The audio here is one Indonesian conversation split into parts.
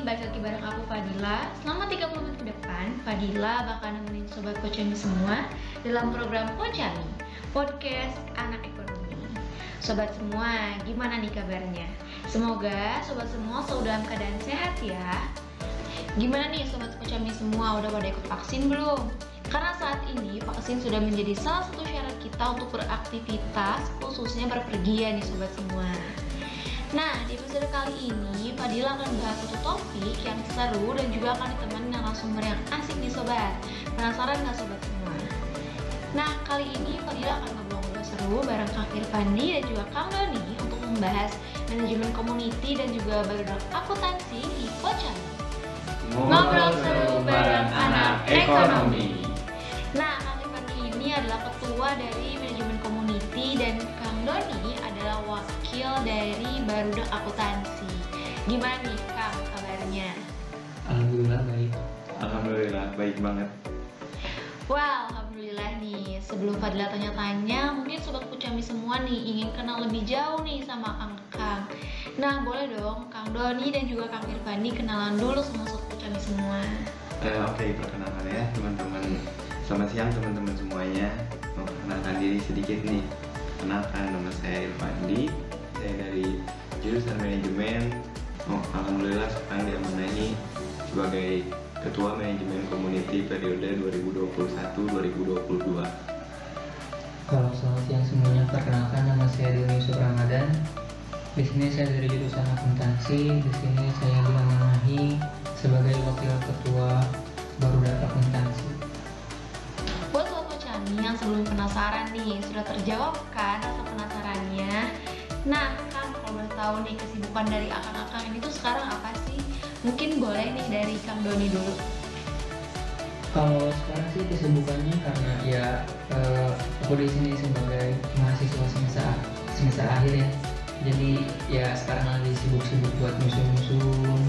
ini balik lagi bareng aku Fadila Selama 30 menit ke depan, Fadila bakal nemenin Sobat Pocami semua dalam program Pocami Podcast Anak Ekonomi Sobat semua, gimana nih kabarnya? Semoga sobat semua selalu dalam keadaan sehat ya Gimana nih Sobat Pocami semua, udah pada ikut vaksin belum? Karena saat ini vaksin sudah menjadi salah satu syarat kita untuk beraktivitas khususnya berpergian nih Sobat semua Nah, di episode kali ini Fadila akan bahas satu topik yang seru dan juga akan ditemani narasumber yang asik nih sobat. Penasaran nggak sobat semua? Nah, kali ini Fadila akan ngobrol-ngobrol seru bareng Kang Irfandi dan juga Kang Doni untuk membahas manajemen community dan juga background akuntansi di Pocani. Ngobrol seru bareng anak ekonomi. Nah, Kang Irfandi ini adalah ketua dari manajemen community dan Kang Doni wakil dari Barudak Akuntansi. Gimana nih Kang kabarnya? Alhamdulillah baik. Alhamdulillah baik banget. Wah, alhamdulillah nih. Sebelum Fadila tanya-tanya, mungkin sobat Kucami semua nih ingin kenal lebih jauh nih sama Kang Kang. Nah, boleh dong Kang Doni dan juga Kang Irfandi kenalan dulu sama sobat Kucami semua. Eh, Oke, perkenalkan ya teman-teman. Selamat siang teman-teman semuanya. Mau perkenalkan diri sedikit nih. Kenalkan nama saya Irfandi. Saya dari jurusan manajemen. Alhamdulillah sekarang diamanai sebagai Ketua Manajemen Community periode 2021-2022. Kalau selamat siang semuanya, perkenalkan nama saya Doni Yusuf Ramadan. Di sini saya dari jurusan akuntansi. Di sini saya diamanahi sebagai wakil ketua Barudak Akuntansi. Yang sebelum penasaran nih, sudah terjawab kan rasa penasarannya? Nah, Kang, kalau boleh tahu nih kesibukan dari akang-akang ini tuh sekarang apa sih? Mungkin boleh nih dari Kang Doni dulu. Kalau sekarang sih kesibukannya karena ya eh, aku di sini sebagai mahasiswa semester semester akhir ya. Jadi ya sekarang lagi sibuk-sibuk buat nyusun-nyusun,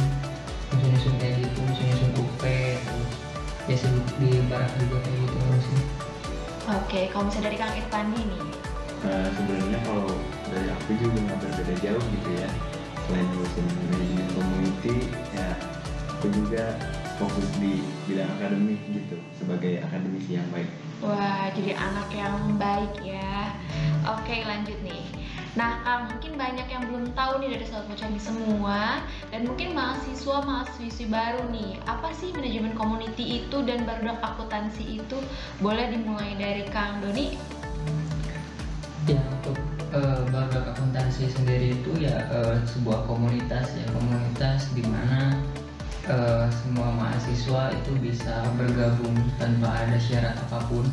nyusun-nyusun kayak gitu, nyusun-nyusun UP, terus ya sibuk di barak juga kayak gitu sih. Oke, kalau misalnya dari Kang Irfandi nih, Nah, sebenarnya kalau dari aku juga nggak berbeda jauh gitu ya. Selain ngurusin manajemen community, ya aku juga fokus di bidang akademik gitu sebagai akademisi yang baik. Wah, jadi anak yang baik ya. Oke, lanjut nih. Nah, Kang, mungkin banyak yang belum tahu nih dari Sobat Pocami semua dan mungkin mahasiswa mahasiswi baru nih. Apa sih manajemen community itu dan barudak akuntansi itu? Boleh dimulai dari Kang Doni? Ya untuk eh, Barudak Akuntansi sendiri itu ya eh, sebuah komunitas ya komunitas di mana eh, semua mahasiswa itu bisa bergabung tanpa ada syarat apa pun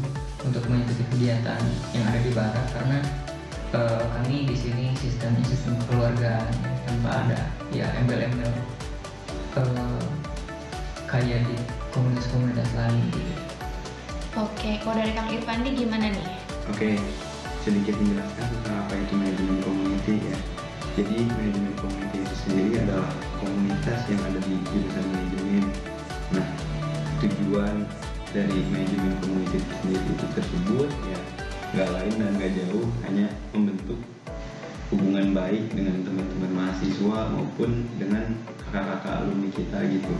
untuk mengikuti kegiatan yang ada di Barak karena eh, kami di sini sistemnya sistem keluargaan ya, tanpa ada ya embel-embel eh, kayak di komunitas-komunitas lain gitu. Oke, kalau dari Kang Irfandi gimana nih? Oke, sedikit menjelaskan tentang apa itu manajemen community ya. Jadi manajemen community itu sendiri adalah komunitas yang ada di jurusan manajemen. Nah, tujuan dari manajemen community itu sendiri itu tersebut ya nggak lain dan nggak jauh hanya membentuk hubungan baik dengan teman-teman mahasiswa maupun dengan kakak-kakak alumni kita gitu.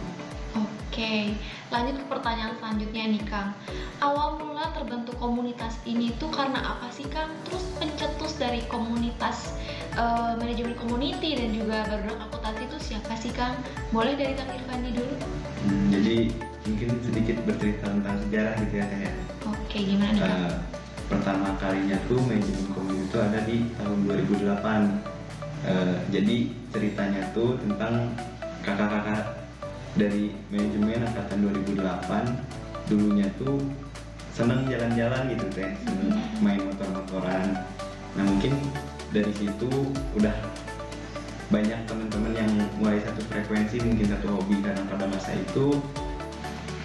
Oke, lanjut ke pertanyaan selanjutnya nih Kang. Awal mula terbentuk komunitas ini tuh karena apa sih Kang? Terus pencetus dari komunitas eh, manajemen community dan juga barudak akuntansi itu siapa sih Kang? Boleh dari Kang Irfandi dulu? Hmm, jadi mungkin sedikit bercerita tentang sejarah gitu ya Teh, ya. Oke, gimana nih Kang? Pertama kalinya tuh manajemen community itu ada di tahun 2008 Eh, jadi ceritanya tuh tentang kakak-kakak dari manajemen angkatan 2008 dulunya tuh seneng jalan-jalan gitu teh. Seneng main motor-motoran. Nah mungkin dari situ udah banyak teman-teman yang mulai satu frekuensi mungkin satu hobi karena pada masa itu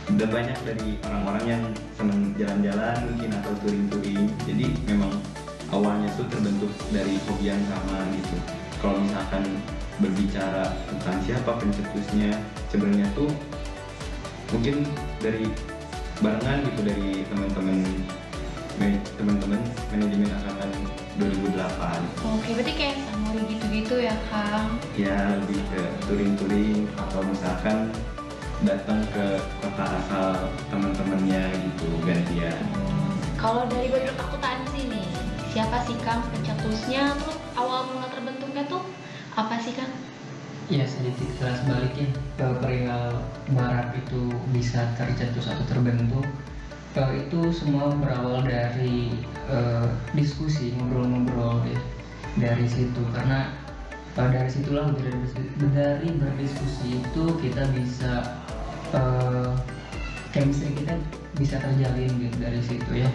udah banyak dari orang-orang yang seneng jalan-jalan mungkin atau touring-touring. Jadi memang awalnya tuh terbentuk dari hobi yang sama gitu. Kalau misalkan berbicara tentang siapa pencetusnya sebenarnya tuh mungkin dari barengan gitu dari teman-teman man- teman-teman manajemen angkatan 2008 Oke, berarti kayak samori gitu gitu ya Kang? Ya lebih ke touring-touring atau misalkan datang ke kota asal teman-temannya gitu gantian Kalau dari background akuntansi nih, siapa sih Kang pencetusnya? Terus awal mula terbentuknya tuh apa sih Kang? Ya sedikit kelas balikin ke perihal barat itu bisa tercetus atau terbentuk Eh, itu semua berawal dari eh, diskusi ngobrol-ngobrol ya, dari situ karena eh, dari situlah dari, dari berdiskusi itu kita bisa eh, chemistry kita bisa terjalin gitu dari situ ya.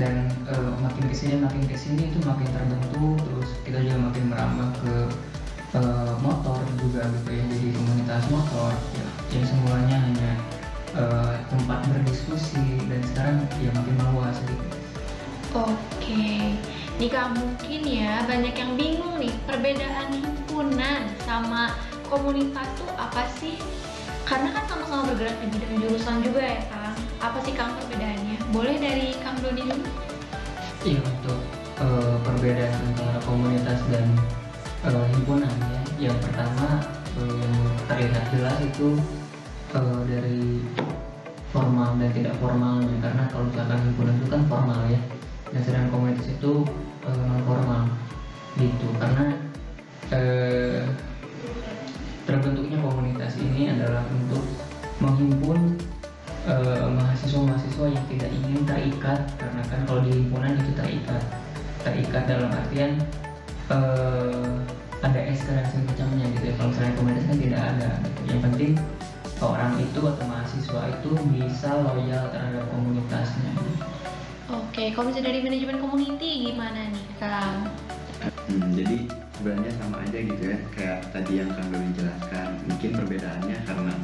Dan eh, makin ke sini makin ke sini itu makin terbentuk terus kita juga makin merambah ke eh, motor juga gitu ya. Jadi komunitas motor ya, yang semulanya hanya eh, tempat berdiskusi dan sekarang ya makin meluas gitu. Oke, nih Kang mungkin ya banyak yang bingung nih perbedaan himpunan sama komunitas tuh apa sih? Karena kan sama-sama bergerak di bidang jurusan juga ya Kang. Apa sih Kang perbedaannya? Boleh dari Kang Doni dulu? Iya untuk eh, perbedaan antara komunitas dan eh, himpunan ya. Yang pertama eh, yang terlihat jelas itu eh, dari formal dan tidak formalnya karena kalau misalkan himpunan itu kan formal ya dan sedangkan komunitas itu non formal gitu karena itu bisa loyal terhadap komunitasnya. Oke, kalau misalnya dari manajemen community gimana nih Kang? Hmm, jadi sebenarnya sama aja gitu ya kayak tadi yang Kang Doni jelaskan mungkin perbedaannya karena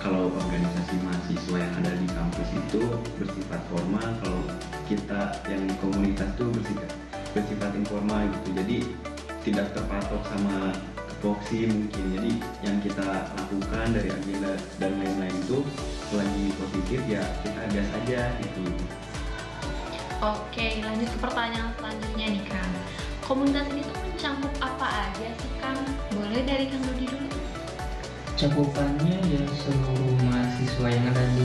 kalau organisasi mahasiswa yang ada di kampus itu bersifat formal kalau kita yang di komunitas tuh bersifat bersifat informal gitu. Jadi tidak terpatok sama kepoksi mungkin. Jadi yang kita lakukan dari agenda dan lain-lain positif ya kita gas aja gitu Oke, lanjut ke pertanyaan selanjutnya nih Kang. Komunitas ini tuh mencakup apa aja sih Kang? Boleh dari Kang Dodi dulu? cakupannya ya seluruh mahasiswa yang ada di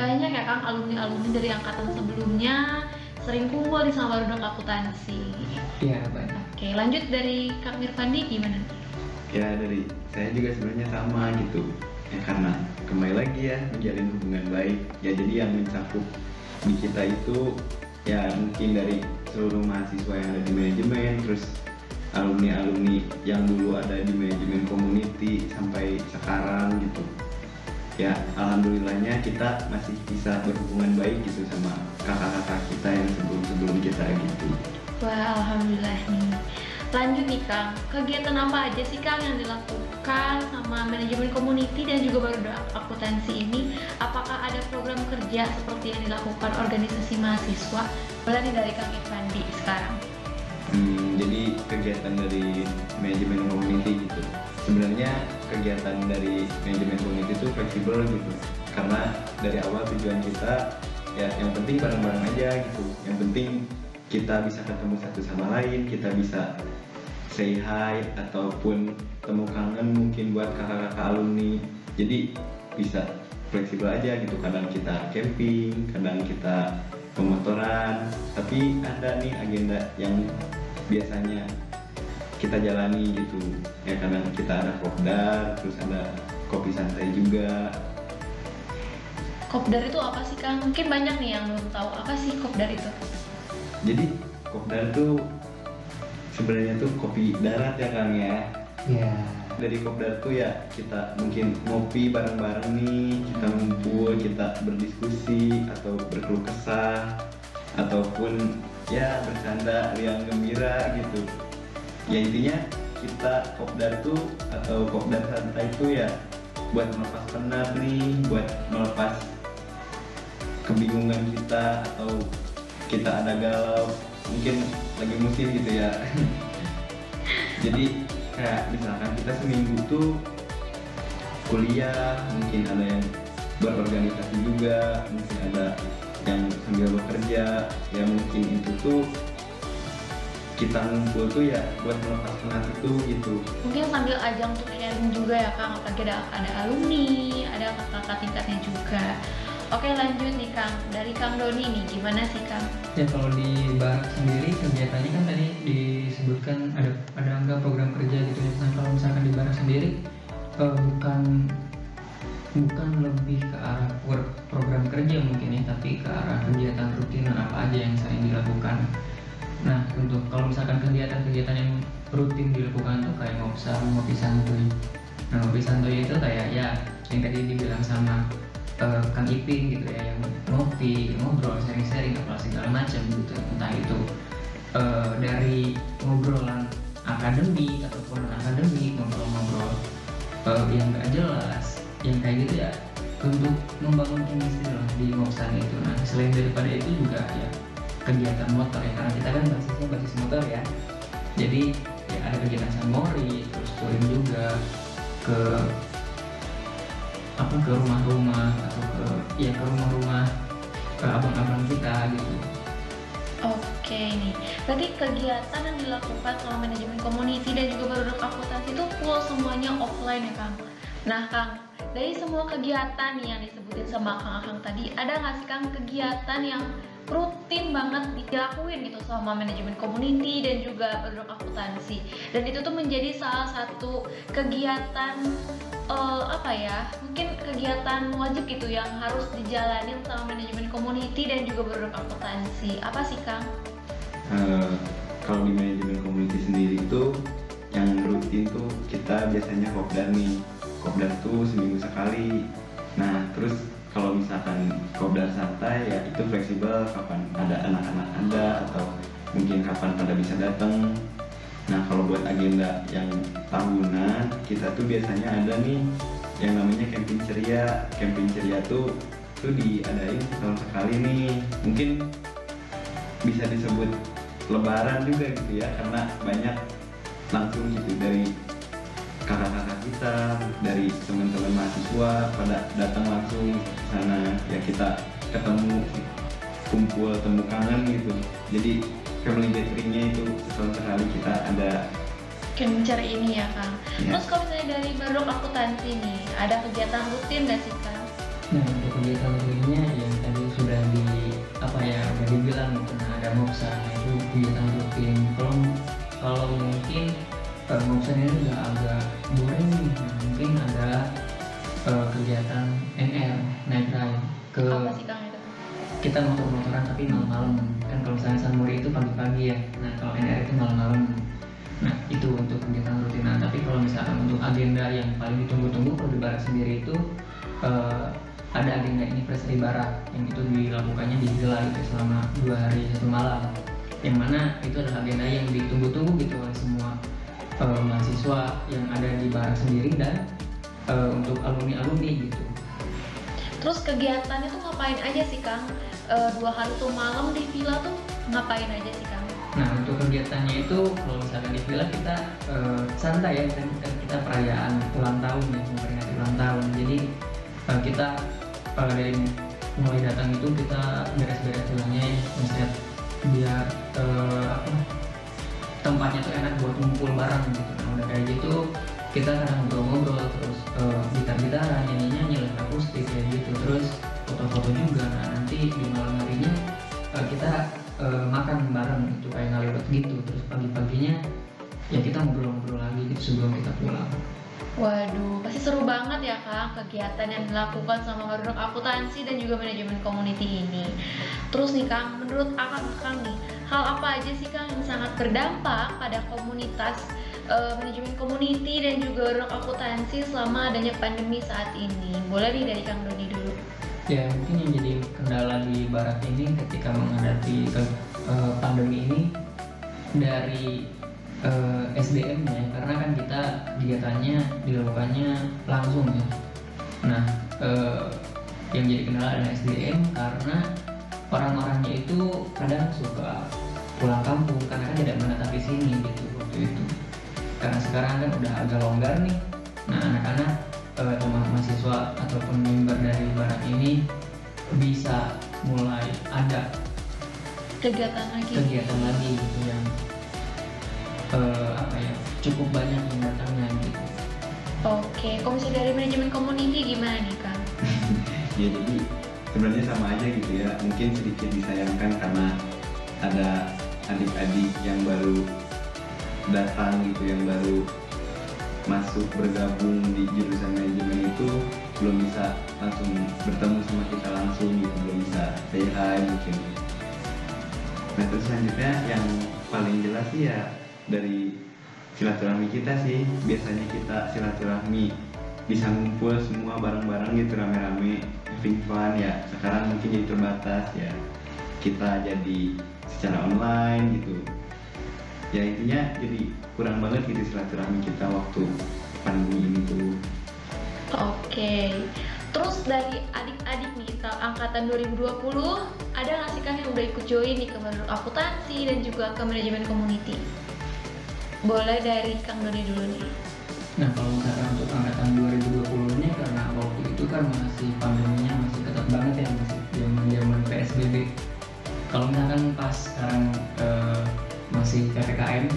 banyak ya Kang alumni-alumni dari angkatan sebelumnya sering kumpul di sama barudak akuntansi. Iya banyak. Oke, lanjut dari Kang Mirfandi gimana? ya dari saya juga sebenarnya sama gitu ya karena kembali lagi ya menjalin hubungan baik ya jadi yang mencakup di kita itu ya mungkin dari seluruh mahasiswa yang ada di manajemen terus alumni alumni yang dulu ada di manajemen community sampai sekarang gitu ya alhamdulillahnya kita masih bisa berhubungan baik gitu sama kakak-kakak kita yang sebelum sebelum kita gitu Wah, alhamdulillah nih. Lanjut nih Kang, kegiatan apa aja sih Kang yang dilakukan sama manajemen community dan juga barudak akuntansi ini? Apakah ada program kerja seperti yang dilakukan organisasi mahasiswa? Boleh nih dari Kang Irfandi sekarang. Hmm, jadi kegiatan dari manajemen community gitu. Sebenarnya kegiatan dari manajemen community itu fleksibel gitu. Karena dari awal tujuan kita ya yang penting bareng-bareng aja gitu. Yang penting kita bisa ketemu satu sama lain, kita bisa say hi ataupun temu kangen mungkin buat kakak-kakak alumni. Jadi bisa fleksibel aja gitu. Kadang kita camping, kadang kita pemotoran, tapi ada nih agenda yang biasanya kita jalani gitu ya kadang kita ada kopdar terus ada kopi santai juga Kopdar itu apa sih Kang? Mungkin banyak nih yang belum tahu apa sih Kopdar itu. jadi kopdar tuh sebenarnya tuh kopi darat ya kang ya Ya. dari kopdar tuh ya kita mungkin ngopi bareng-bareng nih kita ngumpul kita berdiskusi atau berkeluh kesah ataupun ya bercanda riang gembira gitu ya intinya kita kopdar tuh atau kopdar santai itu ya buat melepas penat nih buat melepas kebingungan kita atau kita ada galau mungkin lagi musim gitu ya. Jadi kayak misalkan kita seminggu tuh kuliah mungkin ada yang berorganisasi juga mungkin ada yang sambil bekerja ya mungkin itu tuh kita ngumpul tuh ya buat melepas penat itu gitu. Mungkin sambil ajang untuk sharing juga ya kang apalagi ada ada alumni ada kakak tingkatnya juga. Oke lanjut nih kang dari kang Doni nih gimana sih kang Ya kalau di barak sendiri kegiatannya kan tadi disebutkan ada ada angka program kerja gitu ya. Nah kalau misalkan di barak sendiri eh, bukan bukan lebih ke arah program kerja mungkin ya, tapi ke arah kegiatan rutinan apa aja yang sering dilakukan. Nah untuk kalau misalkan kegiatan-kegiatan yang rutin dilakukan tuh kayak ngopsam, ngopi santuy. Nah ngopi santuy itu kayak ya yang tadi dibilang sama eh, Kang Iping gitu ya yang ngopi, ngobrol, sharing-sharing apa segala macam gitu entah itu eh, dari ngobrolan akademik ataupun akademik ngobrol-ngobrol eh, yang gak jelas yang kayak gitu ya untuk membangun chemistry lah di ngopsan itu nah selain daripada itu juga ya kegiatan motor ya. Karena kita kan basisnya basis motor ya. Jadi ya ada kegiatan sanmori terus touring juga ke apa ke rumah-rumah atau ke ya ke rumah-rumah ke abang-abang kita gitu. Oke nih, berarti kegiatan yang dilakukan selama manajemen community dan juga produk akuntansi itu full semuanya offline ya Kang? Nah Kang, dari semua kegiatan yang disebutin sama Kang Akang tadi, ada nggak sih Kang kegiatan yang rutin banget dilakuin gitu sama manajemen community dan juga produk akuntansi. Dan itu tuh menjadi salah satu kegiatan eh, apa ya mungkin kegiatan wajib gitu yang harus dijalanin sama manajemen community dan juga produk akuntansi. Apa sih Kang? Eh, kalau di manajemen community sendiri itu yang rutin tuh kita biasanya kopdar nih. Kopdar tuh seminggu sekali. Nah terus kalau misalkan kopdar santai ya itu fleksibel kapan ada anak-anak anda atau mungkin kapan pada bisa datang. Nah kalau buat agenda yang tahunan kita tuh biasanya ada nih yang namanya camping ceria. Camping ceria tuh tuh diadain setahun sekali nih. Mungkin bisa disebut lebaran juga gitu ya karena banyak langsung gitu dari kakak-kakak kita dari teman-teman mahasiswa pada datang langsung ke sana ya kita ketemu kumpul temu kangen gitu jadi family gatheringnya itu setahun sekali kita ada Kencer ini ya Kang. Ya. Terus kalau misalnya dari produk akuntansi nih, ada kegiatan rutin nggak sih Kang? Nah untuk kegiatan rutinnya yang tadi sudah di apa ya udah dibilang gitu, nah ada moksa nah, itu kegiatan rutin. Kalau kalau mungkin uh, moksa ini udah agak boring nih, nah, mungkin ada eh, kegiatan NR night ride. Ke Apa sih Kang itu? kita motor-motoran tapi malam-malam. Kan kalau misalnya Sunmori itu pagi-pagi ya. Nah kalau NR itu malam-malam. Nah itu untuk kegiatan rutinan tapi kalau misalkan untuk agenda yang paling ditunggu-tunggu kalau di barat sendiri itu eh, ada agenda anniversary barat yang itu dilakukannya di Gela gitu selama dua hari satu malam. Yang mana itu adalah agenda yang ditunggu-tunggu gitu oleh semua eh, mahasiswa yang ada di barat sendiri dan eh, untuk alumni-alumni gitu Terus kegiatannya tuh ngapain aja sih Kang? Eh, dua hari tuh malam di villa tuh ngapain aja sih Kang? Nah untuk kegiatannya itu kalau misalkan di villa kita eh, santai ya kan kan kita perayaan ulang tahun ya memperingati ulang tahun. Jadi eh, kita eh, dari mulai datang itu kita beres-beres vilanya ya, misalnya biar eh, apa tempatnya tuh enak buat ngumpul bareng gitu. Nah udah kayak gitu kita kadang ngobrol-ngobrol terus eh, gitar-gitaran nyanyi-nyanyi akustik kayak gitu terus foto-foto juga nah nanti di malam harinya eh, kita eh, makan bareng gitu kayak ngalewat gitu terus pagi-paginya ya kita ngobrol-ngobrol lagi gitu sebelum kita pulang Waduh, pasti seru banget ya Kang kegiatan yang dilakukan sama produk akuntansi dan juga manajemen community ini. Terus nih Kang, menurut Akang Kang nih, hal apa aja sih Kang yang sangat berdampak pada komunitas eh, manajemen community dan juga produk akuntansi selama adanya pandemi saat ini? Boleh nih dari Kang Doni dulu. ya mungkin yang jadi kendala di barat ini ketika menghadapi eh, pandemi ini dari eh, SDM nya karena kan kita kegiatannya dilakukannya langsung ya nah eh, yang jadi kendala adalah SDM karena orang-orangnya itu kadang suka pulang kampung karena kan tidak menetap di sini gitu waktu itu. Karena sekarang kan udah agak longgar nih. Nah anak-anak eh, teman mahasiswa ataupun member dari barat ini bisa mulai ada kegiatan lagi. kegiatan lagi gitu yang eh, apa ya cukup banyak yang datangnya gitu oke komisi dari manajemen community gimana nih kang ya jadi sebenarnya sama aja gitu ya. Mungkin sedikit disayangkan karena ada adik-adik yang baru datang gitu yang baru masuk bergabung di jurusan manajemen itu belum bisa langsung bertemu sama kita langsung gitu belum bisa say hi mungkin. Nah terus selanjutnya yang paling jelas sih ya dari silaturahmi kita sih biasanya kita silaturahmi bisa ngumpul semua bareng-bareng gitu rame-rame having fun ya. Sekarang mungkin jadi terbatas ya kita jadi secara online gitu ya intinya jadi kurang banget gitu silaturahmi kita waktu pandemi ini tuh Oke, terus dari adik-adik nih angkatan 2020 ada nggak sih Kang yang udah ikut join nih ke akuntansi dan juga ke manajemen community? Boleh dari Kang Doni dulu nih. Nah kalau misalkan untuk angkatan 2020 ini karena waktu itu kan masih pandeminya masih ketat banget ya masih zaman zaman PSBB. Kalau misalkan pas sekarang eh, masih ppkm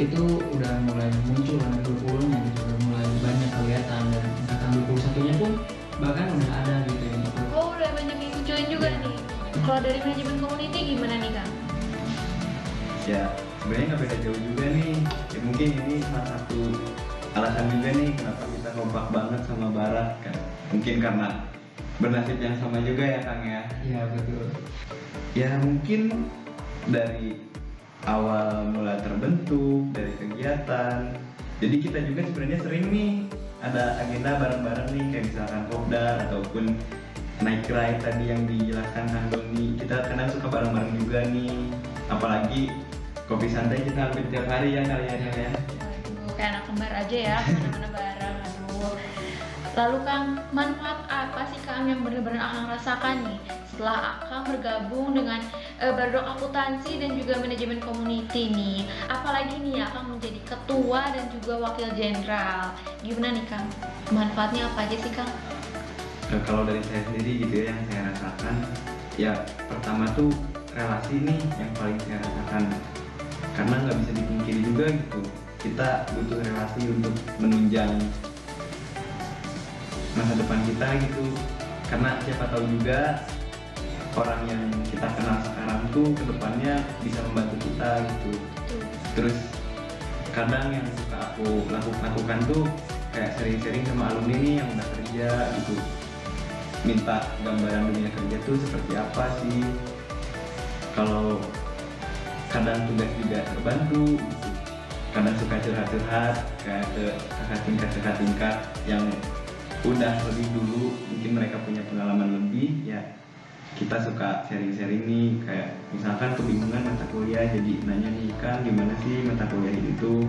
itu udah mulai muncul anak 20 nya gitu udah mulai banyak kelihatan dan angkatan 21 nya pun bahkan udah ada gitu yang ikut Oh udah banyak yang ikut join juga nih. Kalau dari manajemen community gimana nih Kang? ya sebenarnya nggak beda jauh juga nih ya mungkin ini salah satu alasan juga nih kenapa kita kompak banget sama Barat kan mungkin karena bernasib yang sama juga ya Kang ya ya betul ya mungkin dari awal mula terbentuk dari kegiatan jadi kita juga sebenarnya sering nih ada agenda bareng-bareng nih kayak misalkan kopdar ataupun naik ride tadi yang dijelaskan Kang Doni kita kadang suka bareng-bareng juga nih apalagi kopi santai kita hampir tiap hari ya kalian ya Waduh, kayak anak kembar aja ya, ke mana-mana bareng. Aduh. Lalu Kang, manfaat apa sih Kang yang benar-benar Akang rasakan nih setelah Akang bergabung dengan eh, Bardok Akuntansi dan juga manajemen community nih? Apalagi nih Akang menjadi ketua dan juga wakil jenderal. Gimana nih Kang? Manfaatnya apa aja sih Kang? Nah, kalau dari saya sendiri gitu ya yang saya rasakan ya pertama tuh relasi nih yang paling saya rasakan karena nggak bisa dipungkiri juga gitu kita butuh relasi untuk menunjang masa depan kita gitu. Karena siapa tahu juga orang yang kita kenal sekarang tuh ke depannya bisa membantu kita gitu. Terus kadang yang suka aku laku- lakukan tuh kayak sering-sering sama alumni nih yang udah kerja gitu. Minta gambaran dunia kerja tuh seperti apa sih? Kalau kadang tugas juga terbantu gitu. kadang suka curhat-curhat kayak ke kakak tingkat kakak tingkat yang udah lebih dulu mungkin mereka punya pengalaman lebih ya kita suka sharing-sharing nih kayak misalkan kebingungan mata kuliah jadi nanya nih kan gimana sih mata kuliah itu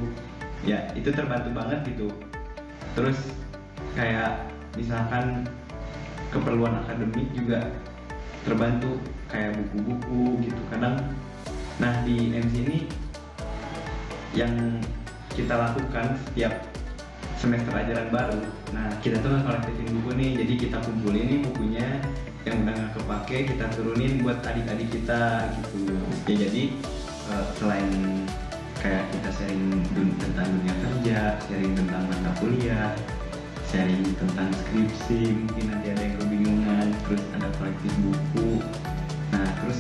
ya itu terbantu banget gitu. Terus kayak misalkan keperluan akademik juga terbantu kayak buku-buku gitu kadang. Nah di MC ini yang kita lakukan setiap semester ajaran baru. Nah kita tuh ngekolektifin buku nih. Jadi kita kumpulin nih bukunya yang udah nggak kepake kita turunin buat adik-adik kita gitu. Ya jadi eh, selain kayak kita sharing tentang dunia kerja sharing tentang mata kuliah sharing tentang skripsi mungkin nanti ada yang kebingungan terus ada kolektif buku. Nah terus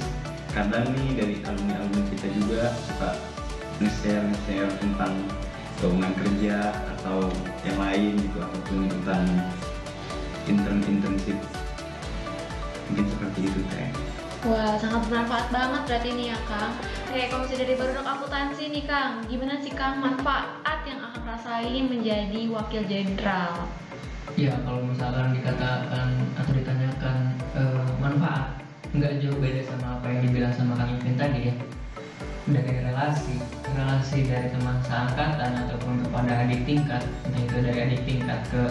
kadang nih dari alumni alumni kita juga suka nge-share nge-share tentang keuangan kerja atau yang lain gitu ataupun tentang intern internship mungkin seperti itu teh Wah, sangat bermanfaat banget berarti nih ya Kang. Oke, kalau misalnya dari Bardok Akuntansi nih Kang, gimana sih Kang manfaat yang akan rasain menjadi wakil jenderal? Ya kalau misalkan dikatakan atau ditanyakan eh, manfaat nggak jauh beda sama apa yang dibilang sama Kang Ipin tadi ya dari relasi relasi dari teman seangkatan ataupun kepada adik tingkat entah itu dari adik tingkat ke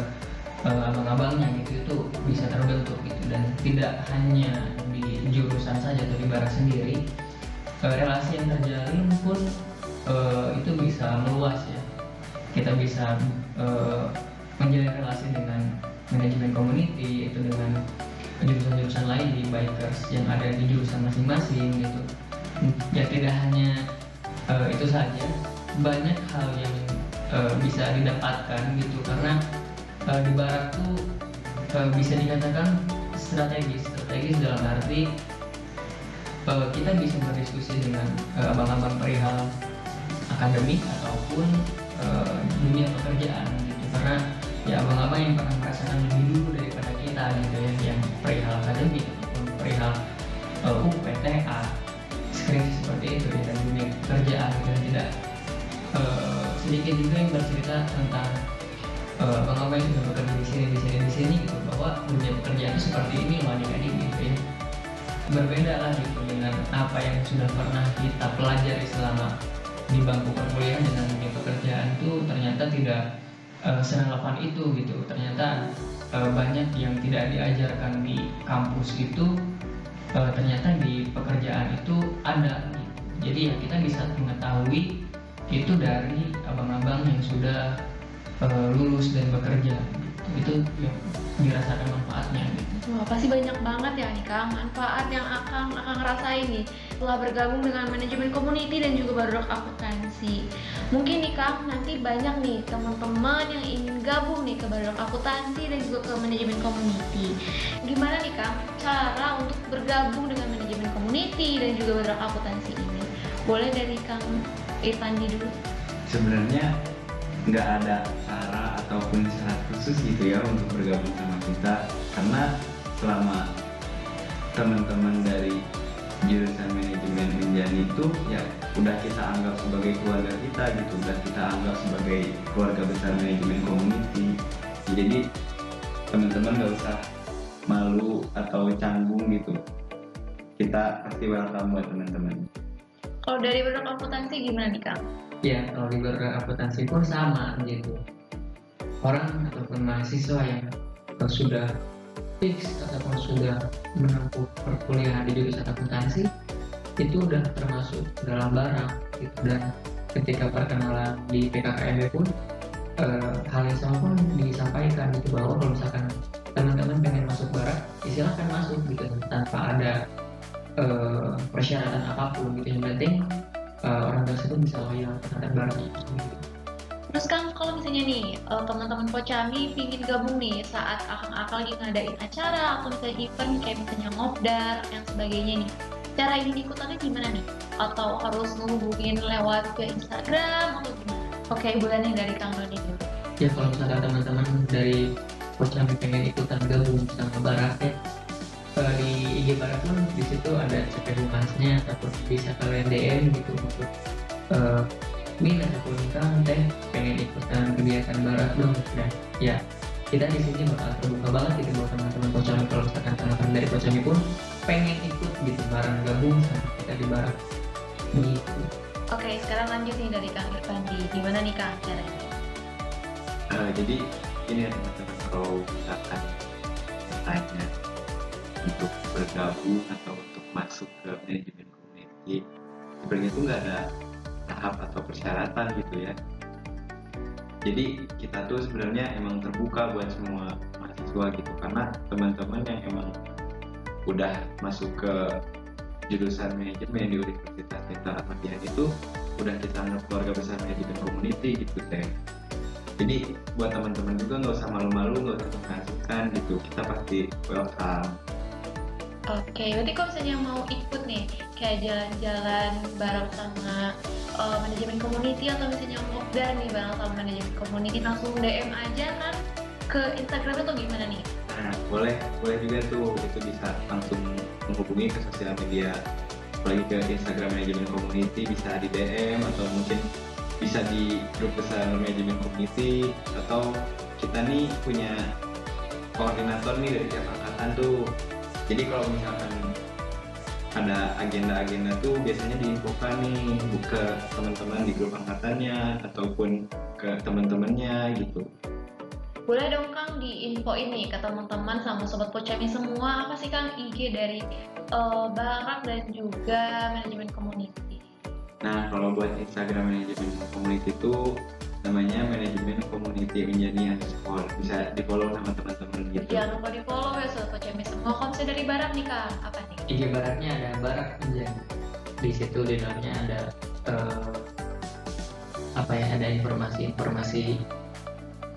eh, abang-abangnya gitu itu bisa terbentuk gitu. Dan tidak hanya di jurusan saja atau di barat sendiri Eh, relasi yang terjalin pun eh, itu bisa meluas ya. Kita bisa uh, menjalin relasi dengan manajemen community itu dengan jurusan-jurusan lain di bikers yang ada di jurusan masing-masing gitu ya tidak hanya uh, itu saja. Banyak hal yang uh, bisa didapatkan gitu. Karena uh, di barat tuh uh, bisa dikatakan strategis. Strategis dalam arti uh, kita bisa berdiskusi dengan uh, abang-abang perihal akademik ataupun uh, dunia pekerjaan gitu. Karena ya abang-abang yang pernah merasakan lebih dulu daripada kita gitu ya yang perihal akademik ataupun perihal uh, UPTA itu ya dunia pekerjaan dan tidak uh, sedikit juga yang bercerita tentang uh, yang bekerja di sini di sini di sini gitu bahwa dunia pekerjaan itu seperti ini loh adik-adik gitu ya berbeda lah gitu dengan apa yang sudah pernah kita pelajari selama di bangku perkuliahan dengan dunia pekerjaan itu ternyata tidak uh, serelevan itu gitu ternyata uh, banyak yang tidak diajarkan di kampus itu uh, ternyata di pekerjaan itu ada. Jadi ya kita bisa mengetahui itu dari abang-abang yang sudah uh, lulus dan bekerja itu yang dirasakan manfaatnya gitu. Wah, pasti banyak banget ya nih Kang manfaat yang akan akan ngerasain nih setelah bergabung dengan manajemen community dan juga baru akuntansi. Mungkin nih Kang nanti banyak nih teman-teman yang ingin gabung nih ke baru akuntansi dan juga ke manajemen community. Gimana nih Kang cara untuk bergabung dengan manajemen community dan juga baru akuntansi ini? Boleh dari Kang Irfandi dulu. Sebenarnya nggak ada cara ataupun syarat khusus gitu ya untuk bergabung sama kita karena selama teman-teman dari jurusan manajemen Injani itu ya udah kita anggap sebagai keluarga kita gitu udah kita anggap sebagai keluarga besar manajemen community jadi teman-teman nggak usah malu atau canggung gitu. Kita pasti welcome buat teman-teman kalau dari produk akuntansi gimana nih kang? Ya kalau di produk akuntansi pun sama gitu orang ataupun mahasiswa yang sudah fix ataupun sudah menempuh perkuliahan di jurusan akuntansi itu udah termasuk dalam barang gitu. dan ketika perkenalan di PKKMB pun eh, hal yang sama pun disampaikan gitu bahwa kalau misalkan teman-teman pengen masuk barak ya silahkan masuk gitu tanpa ada eh, persyaratan apa pun gitu yang penting eh, orang tersebut bisa loyal terhadap barak gitu. Terus kan kalau misalnya nih uh, teman-teman Pocami pingin gabung nih saat akang-akang lagi ngadain acara atau misalnya event kayak misalnya ngobdar yang sebagainya nih. Cara ini ikutannya gimana nih? Atau harus ngehubungin lewat ke Instagram atau gimana? Oke, bulan yang dari Kang Doni dulu. Ya kalau misalnya teman-teman dari Pocami pengen ikutan gabung sama Barak ya uh, di IG Barak pun di situ ada CP Humasnya ataupun bisa kalian DM gitu untuk uh, Min ataupun kang teh pengen ikutan kegiatan barat dong nah ya kita di sini bakal terbuka banget gitu buat teman-teman Pocami kalau misalkan teman-teman dari Pocami pun pengen ikut gitu bareng gabung sama kita di barat gitu Oke, sekarang lanjut nih dari Kang Irfandi. Gimana nih Kang caranya? Uh, jadi ini ya teman-teman kalau misalkan tanya untuk bergabung atau untuk masuk ke manajemen community sebenarnya itu nggak ada tahap atau persyaratan gitu ya. Jadi kita tuh sebenarnya emang terbuka buat semua mahasiswa gitu karena teman-teman yang emang udah masuk ke jurusan manajemen di Universitas Jenderal Ahmad itu udah kita anggap keluarga besar manajemen community gitu teh. Jadi buat teman-teman juga nggak usah malu-malu nggak usah mengasihkan gitu. Kita pasti welcome Oke, berarti kalau misalnya mau ikut nih kayak jalan-jalan bareng sama uh, manajemen community atau misalnya ngobdar nih bareng sama manajemen community langsung DM aja kan ke Instagram atau gimana nih? Nah, boleh, boleh juga tuh itu bisa langsung menghubungi ke sosial media. Apalagi ke Instagram manajemen community bisa di DM atau mungkin bisa di grup besar manajemen community. Atau kita nih punya koordinator nih dari tiap angkatan tuh jadi kalau misalkan ada agenda-agenda tuh biasanya diinfokan nih ke teman-teman di grup angkatannya ataupun ke teman-temannya gitu. Boleh dong Kang diinfo ini ke teman-teman sama sobat Pocami semua. Apa sih Kang IG dari uh, Barak dan juga manajemen community nah kalau buat Instagram manajemen community itu namanya manajemen community menjadi underscore bisa di follow sama teman-teman gitu. Jangan lupa di follow ya sobat semua. Kalau misalnya dari Barat nih Kang, apa nih? IG baratnya ada barak menjadi di situ di dalamnya ada eh, apa ya ada informasi-informasi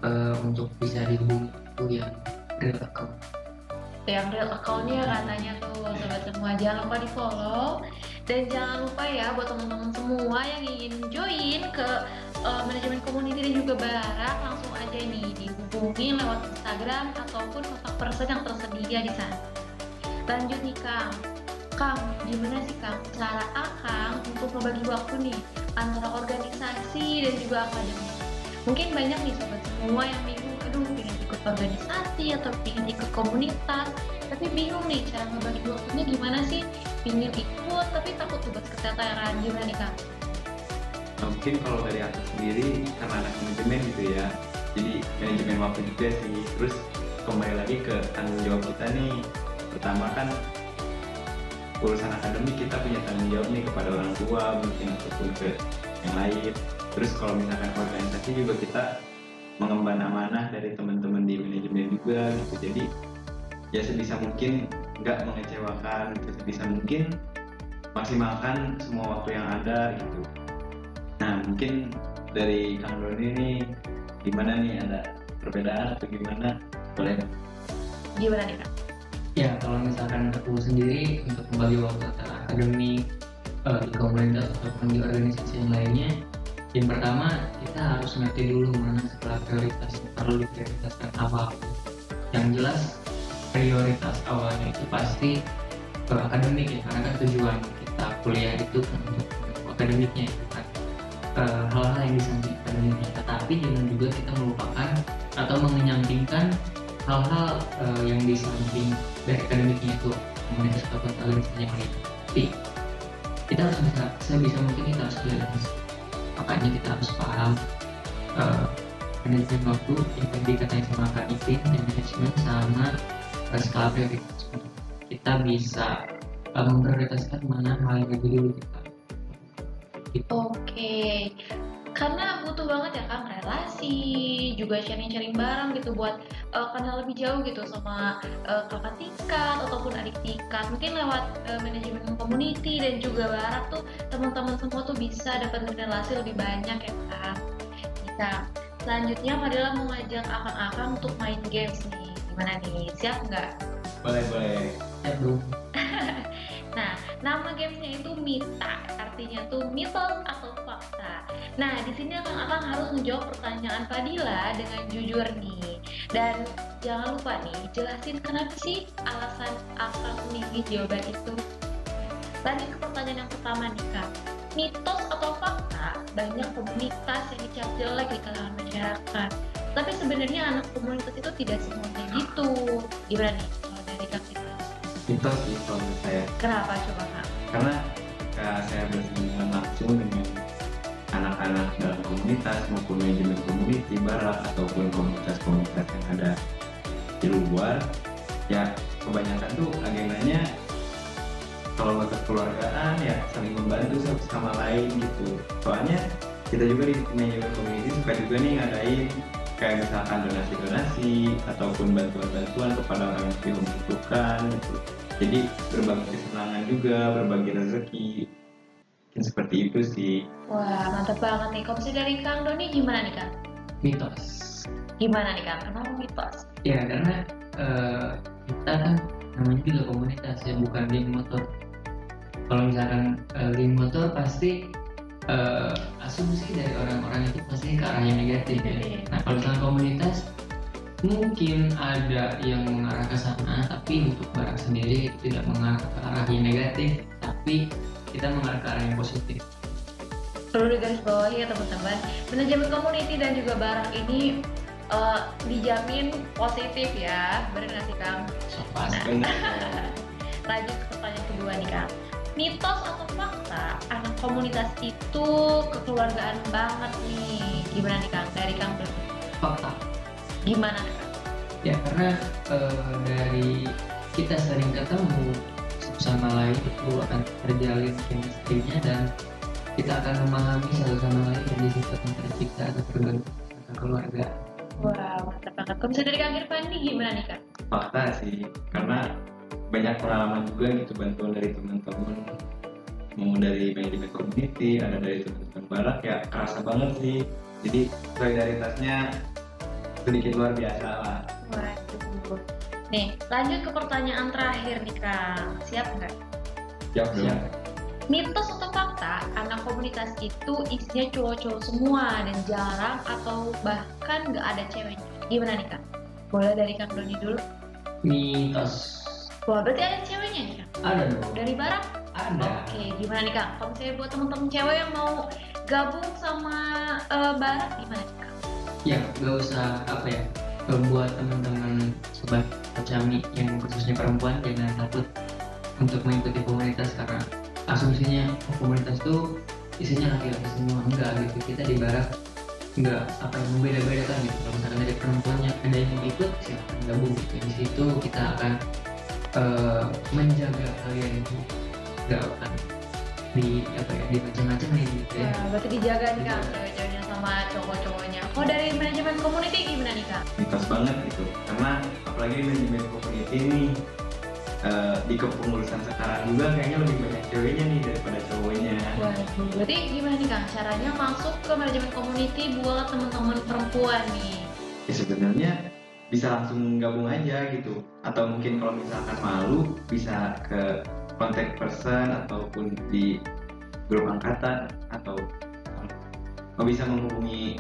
eh, untuk bisa dihubungi itu yang real account. Yang real accountnya katanya tuh sobat semua. Jangan lupa di follow dan jangan lupa ya buat teman-teman semua yang ingin join ke uh, manajemen community dan juga barak langsung aja nih dihubungi lewat Instagram ataupun kontak person yang tersedia di sana. Lanjut nih Kang. Kang gimana sih Kang? Cara Akang untuk membagi waktu nih antara organisasi dan juga akademik? Mungkin banyak nih sobat semua yang bingung aduh pengen ikut organisasi atau pengen ikut komunitas. Tapi bingung nih cara ngebagi waktunya gimana sih? Pengen ikut tapi takut tuh buat kesehatan gimana nih kang mungkin kalau dari aku sendiri karena anak manajemen gitu ya jadi manajemen waktu juga sih. Terus kembali lagi ke tanggung jawab kita nih. Pertama kan urusan akademik kita punya tanggung jawab nih kepada orang tua mungkin ataupun ke yang lain. Terus kalau misalkan organisasi juga kita mengemban amanah dari teman-teman di manajemen juga gitu. Jadi ya sebisa mungkin nggak mengecewakan sebisa mungkin maksimalkan semua waktu yang ada gitu Nah, mungkin dari Kang Doni ini gimana nih ada perbedaan atau gimana? Boleh? gimana nih kang ya kalau misalkan aku sendiri untuk membagi waktu antara akademik eh, di komunitas ataupun di organisasi yang lainnya yang pertama kita harus ngerti dulu mana skala prioritas yang perlu diprioritaskan awal yang jelas prioritas awalnya itu pasti ke akademik ya karena kan tujuan kita kuliah itu kan untuk akademiknya eh, hal-hal yang di samping akademiknya tetapi jangan juga kita melupakan atau mengenyampingkan hal-hal eh, yang di samping dari akademiknya itu komunitas atau organisasi yang lain tapi kita harus bisa sebisa mungkin kita harus balance makanya kita harus paham eh, manajemen waktu yang tadi dikatain sama Kak Ipin dan manajemen sama eh, skala prioritas. Kita bisa eh, memprioritaskan mana hal yang lebih dulu kita gitu. oke. Karena butuh banget ya kang relasi juga sharing-sharing bareng gitu buat uh, kenal lebih jauh gitu sama uh, kakak tingkat ataupun adik tingkat. Mungkin lewat uh, manajemen community dan juga barak tuh teman-teman semua tuh bisa dapat relasi lebih banyak ya kang kita selanjutnya adalah mengajak akang-akang untuk main games nih. Gimana nih? Siap nggak? Boleh, boleh. ya bro Nah, nama gamesnya itu Mita, artinya tuh mitos atau fakta. Nah, di sini akan akan harus menjawab pertanyaan Fadila dengan jujur nih. Dan jangan lupa nih, jelasin kenapa sih alasan akan memilih jawaban itu. Lanjut ke pertanyaan yang pertama nih kak. Mitos atau fakta banyak komunitas yang dicap jelek di kalangan masyarakat. Tapi sebenarnya anak komunitas itu tidak semuanya gitu. Gimana nih Mitos sih kalau menurut saya. Kenapa coba kak? Karena ketika saya bersinggungan langsung dengan anak-anak dalam komunitas maupun manajemen community barak ataupun komunitas-komunitas yang ada di luar ya kebanyakan tuh agendanya kalau nggak kekeluargaan ya saling membantu satu sama lain gitu soalnya kita juga di manajemen community suka juga nih ngadain kayak misalkan donasi-donasi ataupun bantuan-bantuan kepada orang yang membutuhkan gitu jadi berbagi kesenangan juga berbagi rezeki mungkin seperti itu sih Wah, mantap banget nih. Kalau misalnya dari Kang Doni gimana nih Kang? mitos Gimana nih Kang? Kenapa mitos? ya karena eh, kita kan namanya juga komunitas ya bukan geng motor kalau misalkan eh, geng motor pasti eh, asumsi dari orang-orang itu pasti ke arah yang negatif ya nah kalau misalkan komunitas mungkin ada yang mengarah ke sana tapi untuk barang sendiri tidak mengarah ke arah yang negatif tapi kita mengarah ke arah yang positif Perlu digarisbawahi ya teman-teman. Manajemen community dan juga barang ini eh, dijamin positif ya. Bener nggak sih Kang? so pas benar Lanjut ke pertanyaan kedua nih Kang. Mitos atau fakta anak komunitas itu kekeluargaan banget nih. Gimana nih Kang? Dari Kang fakta Gimana ya karena eh, dari kita sering ketemu sama lain itu akan terjalin chemistry-nya dan kita akan memahami satu sama lain dari sifat yang tercipta atau terbentuk keluarga. Wah, mantap banget. Kalau misalnya dari Kang Irfan nih gimana nih Kak? fakta sih karena banyak pengalaman juga gitu bantuan dari teman-teman mau dari manajemen community ada dari teman-teman barat ya kerasa banget sih jadi solidaritasnya sedikit luar biasa lah. Nih, lanjut ke pertanyaan terakhir nih Kang. Siap nggak? siap Siap. Mitos atau fakta, anak komunitas itu isinya cowok-cowok semua dan jarang atau bahkan nggak ada ceweknya. Gimana nih Kak? Boleh dari Kang Doni dulu? Mitos. Wah, berarti ada ceweknya nih Kak? Ada dong. Dari barat? Ada. Oke, gimana nih Kak? Kalau misalnya buat temen-temen cewek yang mau gabung sama eh, barat, gimana nih Kak? Ya, gak usah apa ya. Buat teman-teman sobat kami yang khususnya perempuan jangan takut untuk mengikuti komunitas karena asumsinya oh, komunitas tuh isinya laki-laki semua. Enggak gitu. Kita di barat enggak apa yang membeda-beda kan gitu. Kalau misalkan dari perempuannya ada yang ikut silahkan gabung. Gitu di situ kita akan eh, menjaga kalian itu. Enggak akan di apa ya di macam-macam gitu ya. Ya, berarti dijaga nih Kak, cewek-ceweknya sama cowok-cowoknya. Kalau dari manajemen community gimana nih Kak? mitos banget gitu karena apalagi di manajemen community ini eh, di kepengurusan sekarang juga kayaknya lebih banyak ceweknya nih daripada cowoknya Waduh, berarti gimana nih Kang? Caranya masuk ke manajemen community buat teman-teman perempuan nih. ya sebenarnya bisa langsung gabung aja gitu atau mungkin kalau misalkan malu bisa ke contact person ataupun di grup angkatan atau kalau bisa menghubungi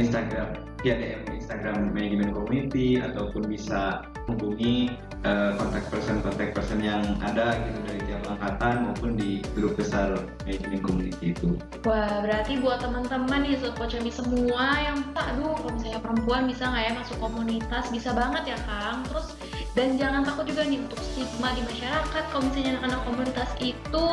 Instagram via DM Instagram manajemen community ataupun bisa menghubungi eh, contact person contact person yang ada gitu dari tiap angkatan maupun di grup besar manajemen community itu. Wah, berarti buat teman-teman nih Sobat Pocami semua yang aduh kalau misalnya perempuan bisa nggak ya masuk komunitas bisa banget ya Kang. Terus dan jangan takut juga nih untuk stigma di masyarakat kalau misalnya anak-anak komunitas itu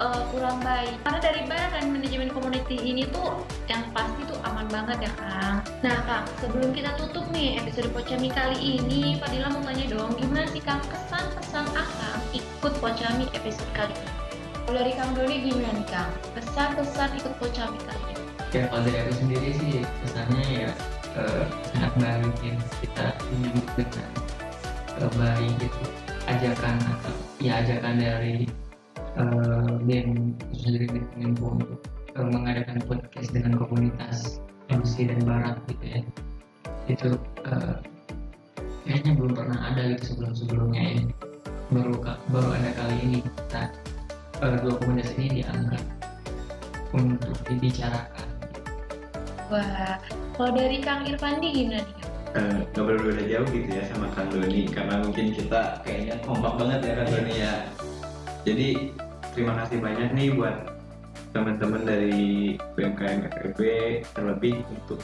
eh, kurang baik. Karena dari bahan manajemen community ini tuh yang pasti tuh aman banget ya Kang. Nah Kang, sebelum kita tutup nih episode Pocami kali ini, Fadila mau tanya dong, gimana sih Kang kesan pesan Akang ikut Pocami episode kali ini? Kalau dari Kang Doni gimana nih Kang? Pesan-pesan ikut Pocami kali ini? ya kalau dari aku sendiri sih kesannya ya eh, sangat ya kita menyambut dengan baik gitu. Ajakan atau ya ajakan dari eh, BEM Kominfo untuk eh, mengadakan podcast dengan komunitas MC dan Barat gitu ya. Itu eh, kayaknya belum pernah ada gitu sebelum sebelumnya ya. Baru baru ada kali ini kita eh, dua komunitas ini diangkat untuk dibicarakan. Wah, kalau dari Kang Irfandi gimana nih Eh, nggak berbeda jauh gitu ya sama Kang Doni. Karena mungkin kita kayaknya kompak banget ya Kang Doni ya. Jadi terima kasih banyak nih buat teman-teman dari BMKM FEB terlebih untuk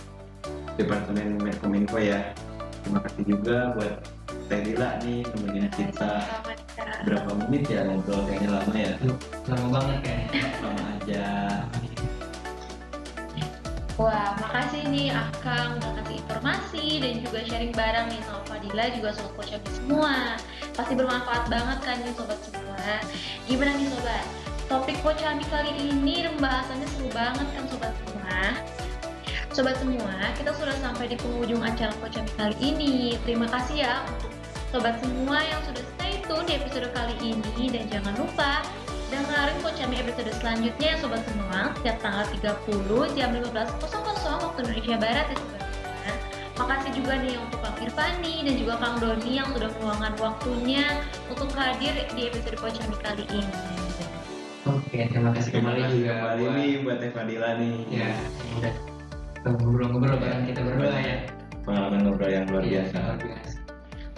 Departemen Medkominfo ya. Terima kasih juga buat Teh Lila nih temennya kita berapa menit ya ngobrol kayaknya lama ya? Lama banget kayaknya. Lama aja Wah, makasih nih Akang udah kasih informasi dan juga sharing bareng nih sama Fadila juga sobat Pocami semua. Pasti bermanfaat banget kan nih sobat semua. Gimana nih sobat? Topik Pocami kali ini pembahasannya seru banget kan sobat semua. Sobat semua, kita sudah sampai di penghujung acara Pocami kali ini. Terima kasih ya untuk sobat semua yang sudah stay tune di episode kali ini dan jangan lupa dengerin Pocami episode selanjutnya ya sobat semua setiap tanggal 30 jam 15.00 waktu Indonesia Barat ya sobat semua. Makasih juga nih untuk Kang Irfani dan juga Kang Doni yang sudah meluangkan waktunya untuk hadir di episode Pocami kali ini. oke terima kasih terima kembali kasih juga kembali buat nih buat Teh Fadila nih ya udah ngobrol-ngobrol bareng kita berdua ya pengalaman ngobrol yang luar Iya, biasa luar biasa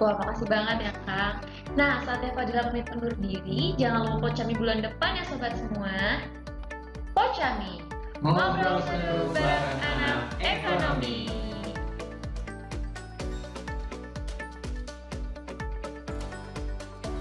Wah, makasih banget ya Kang. Nah, saatnya Fadila pamit undur diri. Jangan lupa Pocami bulan depan ya sobat semua. Pocami, ngobrol seru bareng anak ekonomi.